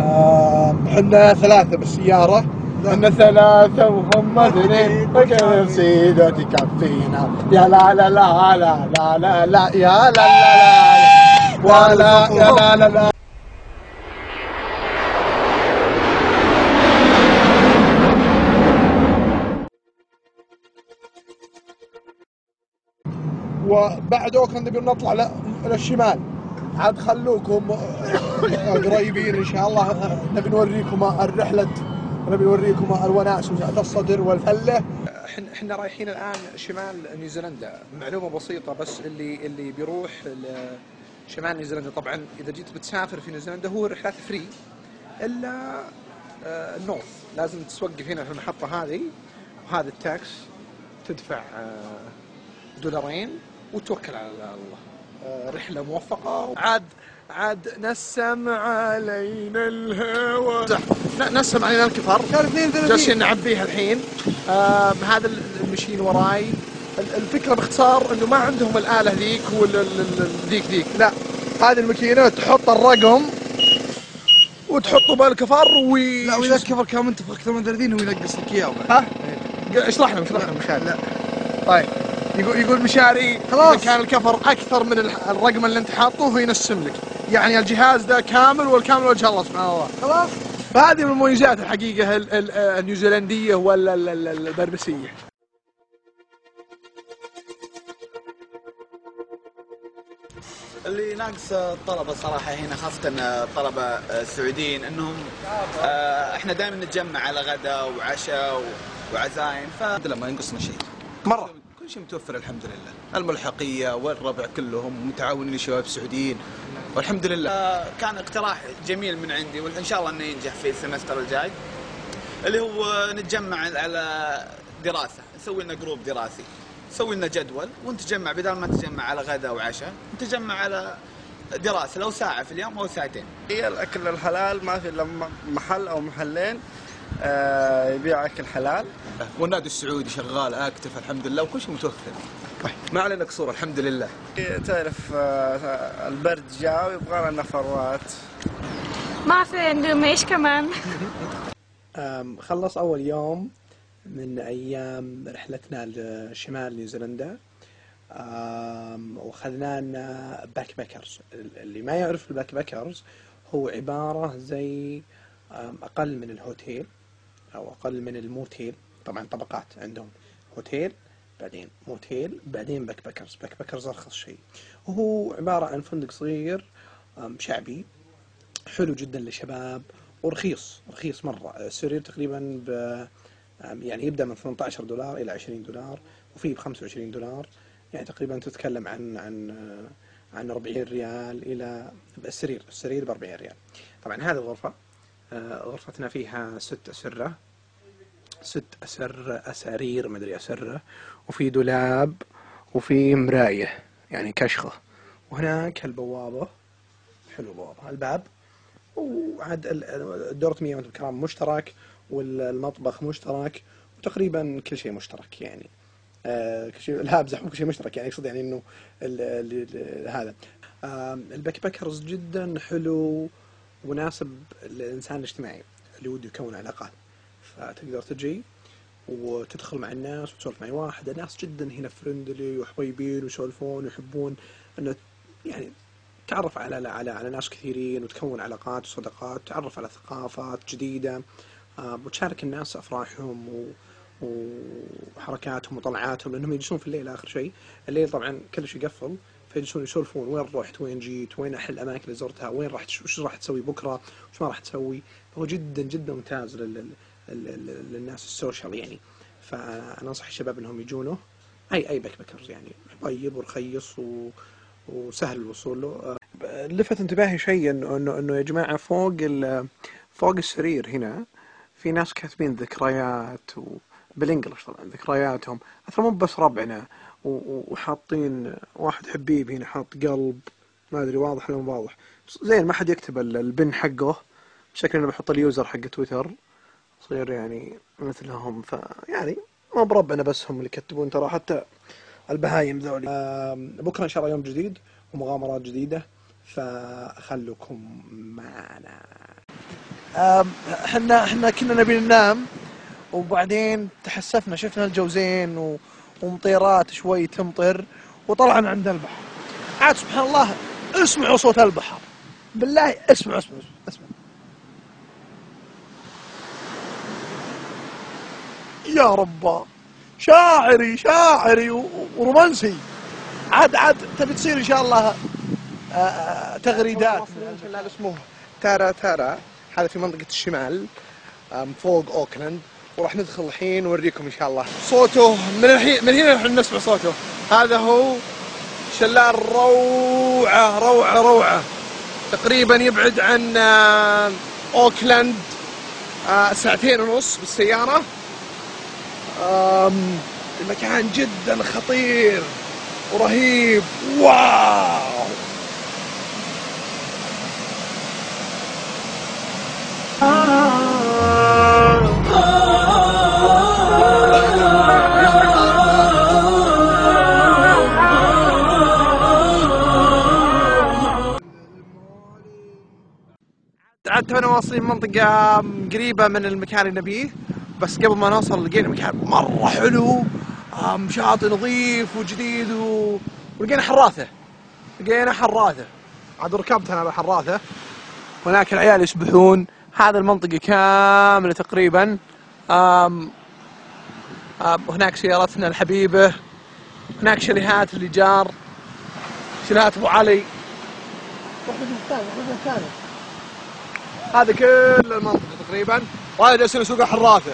إحنا ثلاثة بالسيارة. إحنا ثلاثة وهم اثنين وكيف سيدة تكفينا يا لا لا لا لا لا لا لا يا لا لا لا ولا يا لا لا لا. وبعد اوكلاند نبي نطلع للشمال. عاد خلوكم قريبين إن شاء الله. نبي نوريكم الرحلة نبي نوريكم الوناس وسعة الصدر والفلة. إحنا إحنا رايحين الآن شمال نيوزيلندا. معلومة بسيطة بس اللي اللي بيروح شمال نيوزيلندا. طبعا إذا جيت بتسافر في نيوزيلندا هو رحلات free إلا آه، ال north. لازم تتوقف هنا في المحطة هذه وهذا ال tax تدفع آه، دولارين وتوكل على الله. رحلة موفقة. عاد عاد نسم علينا الهوى. نسم علينا الكفر. كان 32 جالسين نعبيها الحين. آه هذا المشين وراي. ال- الفكرة باختصار إنه ما عندهم الآلة ذيك ذيك ذيك. لا هذه الماكينة تحط الرقم وتحطه بالكفر وي لا وإذا كفر كان منتفخ أكثر من 30 هو ينقص لك اياه. ها اشرح لهم اشرح لهم لا. طيب. يقول يقول مشاري خلاص. إذا كان الكفر أكثر من الرقم اللي أنت حاطه هو ينسم لك. يعني الجهاز ده كامل والكامل وجه الله سبحان الله خلاص. فهذه من المميزات الحقيقة ال- ال- النيوزيلندية ولا ال- ال- البربسية. اللي ناقص الطلبة صراحة هنا خاصة الطلبة السعوديين إنهم آه، إحنا دائما نتجمع على غداء وعشاء وعزايم ف الحمد لله ما ينقصنا شيء. مرة. كل شيء متوفر الحمد لله الملحقية والربع كلهم متعاونين الشباب السعوديين والحمد لله آه، كان اقتراح جميل من عندي وان شاء الله إنه ينجح في ال semester الجاي اللي هو نتجمع على دراسة نسوي لنا group دراسي. نسوي لنا جدول ونتجمع بدل ما نتجمع على غداء وعشاء نتجمع على دراسة لو ساعة في اليوم أو ساعتين. هي الأكل الحلال ما في إلا محل أو محلين. يبيع أكل حلال. والنادي السعودي شغال آكتف الحمد لله وكل شيء متوفر. ما علينا قصور الحمد لله تعرف آه، البرد جاء ويبغى لنا فروات ما في عندهم إيش كمان؟ خلص أول يوم من أيام رحلتنا لشمال نيوزيلندا. وخذنا لنا backpackers اللي ما يعرف ال backpackers هو عبارة زي أقل من الهوتيل. أو أقل من الموتيل. طبعا طبقات عندهم هوتيل بعدين موتيل بعدين backpackers backpackers أرخص شيء. وهو عبارة عن فندق صغير شعبي حلو جدا للشباب ورخيص رخيص مرة. السرير تقريبا ب يعني يبدأ من 18 دولار إلى 20 دولار وفي ب 25 دولار. يعني تقريبا تتكلم عن عن عن 40 ريال إلى السرير السرير ب 40 ريال. طبعا هذه الغرفة آه، غرفتنا فيها ست أسرة. ست أسر أسارير ما أدري أسرة وفي دولاب وفي مراية يعني كشخة. وهناك البوابة حلو بوابة الباب وعاد مياه وأنتم بكرام مشترك والمطبخ مشترك وتقريبا كل شيء مشترك يعني. آه كل شيء لا أمزح مو كل شيء مشترك يعني اقصد يعني إنه هذا. آه ال backpackers جدا حلو. مناسب للإنسان الاجتماعي اللي وده يكون علاقات. فتقدر تجي وتدخل مع الناس وتسولف مع واحد. الناس جدا هنا friendly وحبوبين ويسولفون ويحبون إنه يعني تعرف على على على ناس كثيرين وتكون علاقات وصداقات تعرف على ثقافات جديدة آه، وتشارك الناس أفراحهم و وحركاتهم وطلعاتهم لأنهم يجلسون في الليل آخر شيء. الليل طبعا كل شيء يقفل فيجلسون يسولفون؟ وين رحت وين جيت؟ وين أحلى الأماكن اللي زرتها؟ وين راح تش- وش راح تسوي بكرة؟ وش ما راح تسوي؟ فهو جدا جدا ممتاز لل... لل... لل... للناس ال social يعني. فأنا أنصح الشباب أنهم يجونه. أي أي backpackers يعني. طيب ورخيص و... وسهل الوصول له. لفت انتباهي شيء انه انه إنه يا جماعة فوق ال- فوق السرير هنا في ناس كاتبين ذكريات وبالانجلش طبعا ذكرياتهم. أثر مو بس ربعنا وحاطين واحد حبيب هنا حاط قلب ما أدري واضح ولا واضح. زين ما حد يكتب ال- البن حقه. شكله إنه بحط اليوزر حق تويتر. صير يعني مثلهم فيعني مو بربعنا بس هم اللي يكتبون ترى. حتى البهايم ذولي. بكرة إن شاء الله يوم جديد ومغامرات جديدة فخلوكم معنا. إحنا إحنا كنا نبي ننام. وبعدين تحسفنا شفنا الجو زين و- ومطيرات شوي تمطر وطلعنا عند البحر. عاد سبحان الله اسمعوا صوت البحر. بالله اسمعوا اسمعوا اسمعوا. يا رب شاعري شاعري ورومانسي. عاد عاد تبي تصير إن شاء الله آه، آه، تغريدات. اسمه تارا تارا هذا في منطقة الشمال فوق أوكلاند. وراح ندخل الحين نوريكم إن شاء الله. صوته من الحين من هنا راح نسمع صوته. هذا هو شلال روعة روعة روعة. تقريبا يبعد عن آه، أوكلاند آه، ساعتين ونص بالسيارة. آم، المكان جدا خطير ورهيب. واو! عاد تونا واصلين منطقة قريبة من المكان اللي نبيه. بس قبل ما نوصل لقينا مكان مرة حلو آم، شاطئ نظيف وجديد و... ولقينا حراثة. لقينا حراثة. عاد ركبت أنا بالحراثة هناك العيال يسبحون. هذا المنطقة كاملة تقريبا. آم آم هناك سيارتنا الحبيبة. هناك شاليهات الإيجار. شاليهات أبو علي. هذا كل المنطقة تقريبا. وهذا جالسين سوق الحراثة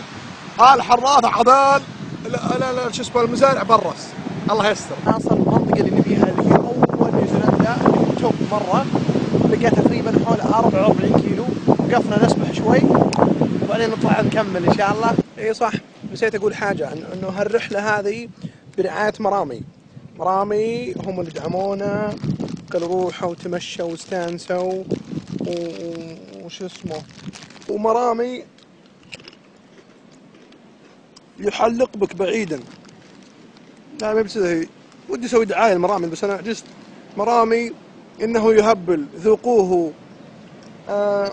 ها الحراثة عدال لا لا لا شو اسمه المزارع برس. الله يستر. ناصر المنطقة اللي نبيها اللي هي أول نيوزيلندا اللي توب مرة. لقيت تقريبا حول 44 كيلو. وقفنا نسبح شوي. وبعدين نطلع نكمل إن شاء الله. إي صح. نسيت أقول حاجة إن- إنه هالرحلة هذه برعاية مرامي. مرامي هم اللي دعمونا. قالوا روحوا وتمشوا واستانسوا و- وش اسمه ومرامي يحلق بك بعيدا. لا ما بتصير هي. ودي أسوي دعاية لمرامي بس أنا عجزت مرامي إنه يهبل ذوقوه آه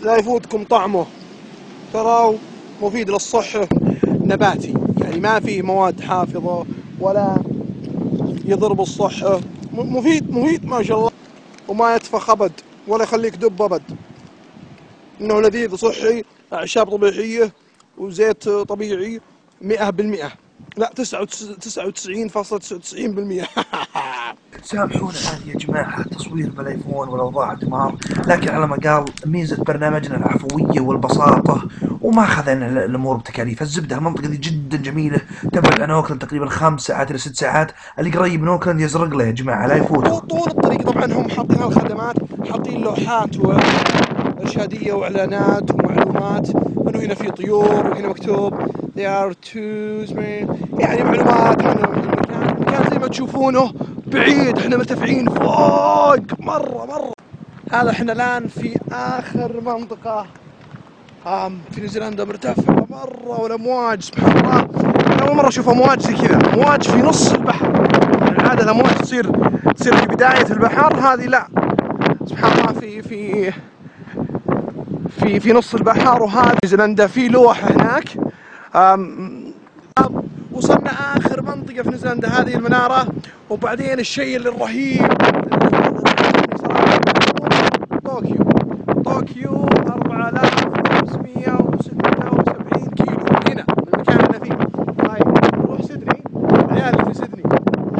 لا يفوتكم طعمه. تراه مفيد للصحة نباتي. يعني ما فيه مواد حافظة ولا يضر بالصحة م- مفيد مفيد ما شاء الله وما يتفخ أبد. ولا يخليك دب أبد. إنه لذيذ صحي أعشاب طبيعية وزيت طبيعي مئة بالمئة. لا تسعة وتسعين فاصلة تسعة وتسعين بالمئة. سامحونا الآن يا جماعة تصوير بالآيفون والأوضاع دمار لكن على ما قال ميزة برنامجنا العفوية والبساطة وما أخذنا ال- الأمور بتكاليف. الزبدة المنطقة دي جدا جميلة. تبعد عن أوكلاند تقريبا خمس ساعات إلى ست ساعات. اللي قريب من أوكلاند يزرق له يا جماعة لا طول طول الطريق طبعا هم حاطين الخدمات. حاطين لوحات وإرشادية وإعلانات ومعلومات. إنه هنا في طيور وهنا مكتوب they are man. يعني معلومات عن المكان. المكان زي ما تشوفونه بعيد. إحنا مرتفعين فوق. مرة مرة. هذا إحنا الآن في آخر منطقة. آم في نيوزيلندا مرتفعة مرة والأمواج سبحان الله. أنا أول مرة أشوف أمواج زي كذا. أمواج في نص البحر. يعني العادة الأمواج تصير تصير في بداية البحر. هذه لا. سبحان الله في في في في نص البحر وهذه نيوزيلندا في لوحة هناك. وصلنا آخر منطقة في نيوزيلندا هذه المنارة وبعدين الشيء الرهيب طوكيو طوكيو 4576 كيلو هنا من المكان اللي فيه طيب نروح سيدني عيال اللي في سيدني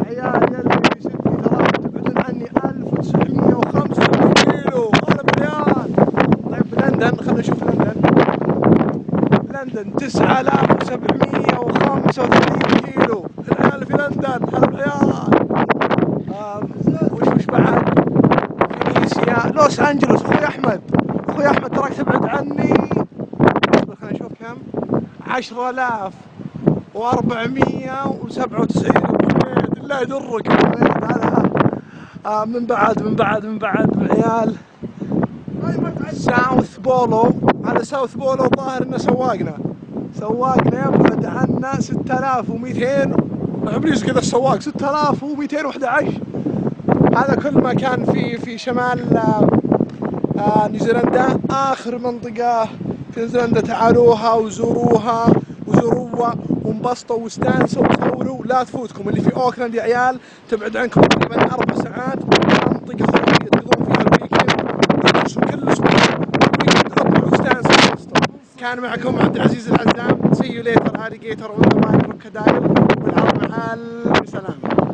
عيال اللي في سيدني ترى تبعدون عني 1965 كيلو أنا بريال طيب بلندن خلينا نشوف لندن لندن 9735 كيلو العيال في لندن هلا بريال آم، وش وش بعد فينيسيا لوس انجلوس أخوي أحمد. أخوي أحمد تراك تبعد عني. خلينا نشوف كم. 10497 الله يدرك. هذا آه من بعد من بعد من بعد عيال. ساوث بولو. هذا ساوث بولو الظاهر إنه سواقنا. سواقنا يبعد عنا 6200 ابليس كذا السواق. 6211 هذا كل ما كان في في شمال آه نيوزيلندا. آخر منطقة في نيوزيلندا تعالوها وزوروها وزوروها وانبسطوا واستانسوا وصوروا لا تفوتكم. اللي في أوكلاند يا عيال تبعد عنكم تقريبا أربع ساعات. منطقة خرافيه تقضون فيها الويكند. وتنسوا كل أسبوع أطلعوا واستانسوا. وانبسطوا كان معكم عبد العزيز العزام. see you later on the crocodile والعرب مع السلامه